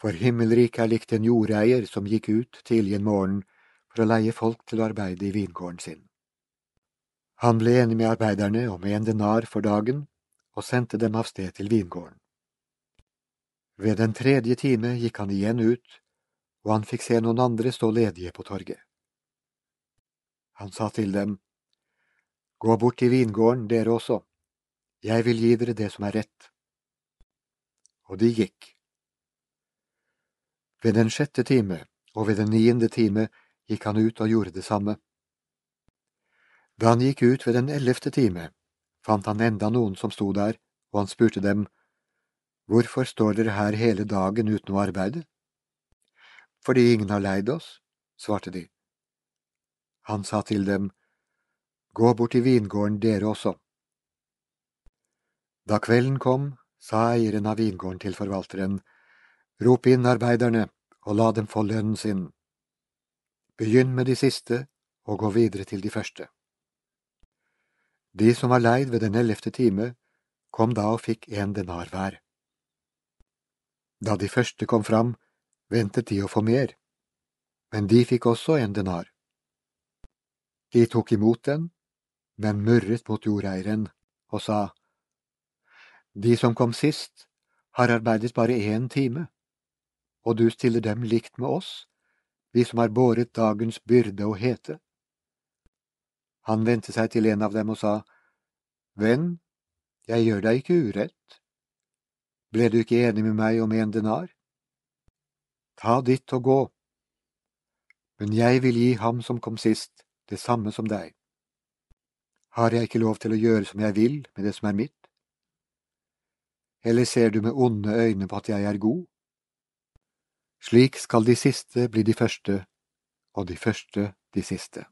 For himmelriket er likt en jordeier som gikk ut tidlig en morgen for å leie folk til å arbeide i vingården sin. Han ble enig med arbeiderne om en denar for dagen og sendte dem av sted til vingården. Ved den tredje time gikk han igjen ut, og han fikk se noen andre stå ledige på torget. Han sa til dem, Gå bort til vingården, dere også, jeg vil gi dere det som er rett. Og de gikk. Ved den sjette time og ved den niende time gikk han ut og gjorde det samme. Da han gikk ut ved den ellevte time, fant han enda noen som sto der, og han spurte dem, Hvorfor står dere her hele dagen uten å arbeide? Fordi ingen har leid oss, svarte de. Han sa til dem, Gå bort til vingården dere også. Da kvelden kom, sa eieren av vingården til forvalteren, Rop inn arbeiderne og la dem få lønnen sin. Begynn med de siste og gå videre til de første. De som var leid ved den ellevte time, kom da og fikk en denar hver. Da de første kom fram, ventet de å få mer, men de fikk også en denar. De tok imot den, men murret mot jordeieren og sa, De som kom sist, har arbeidet bare én time, og du stiller dem likt med oss, vi som har båret dagens byrde og hete. Han vendte seg til en av dem og sa, Venn, jeg gjør deg ikke urett. Ble du ikke enig med meg om en denar? Ta ditt og gå. Men jeg vil gi ham som kom sist, det samme som deg. Har jeg ikke lov til å gjøre som jeg vil med det som er mitt? Eller ser du med onde øyne på at jeg er god? Slik skal de siste bli de første, og de første de siste.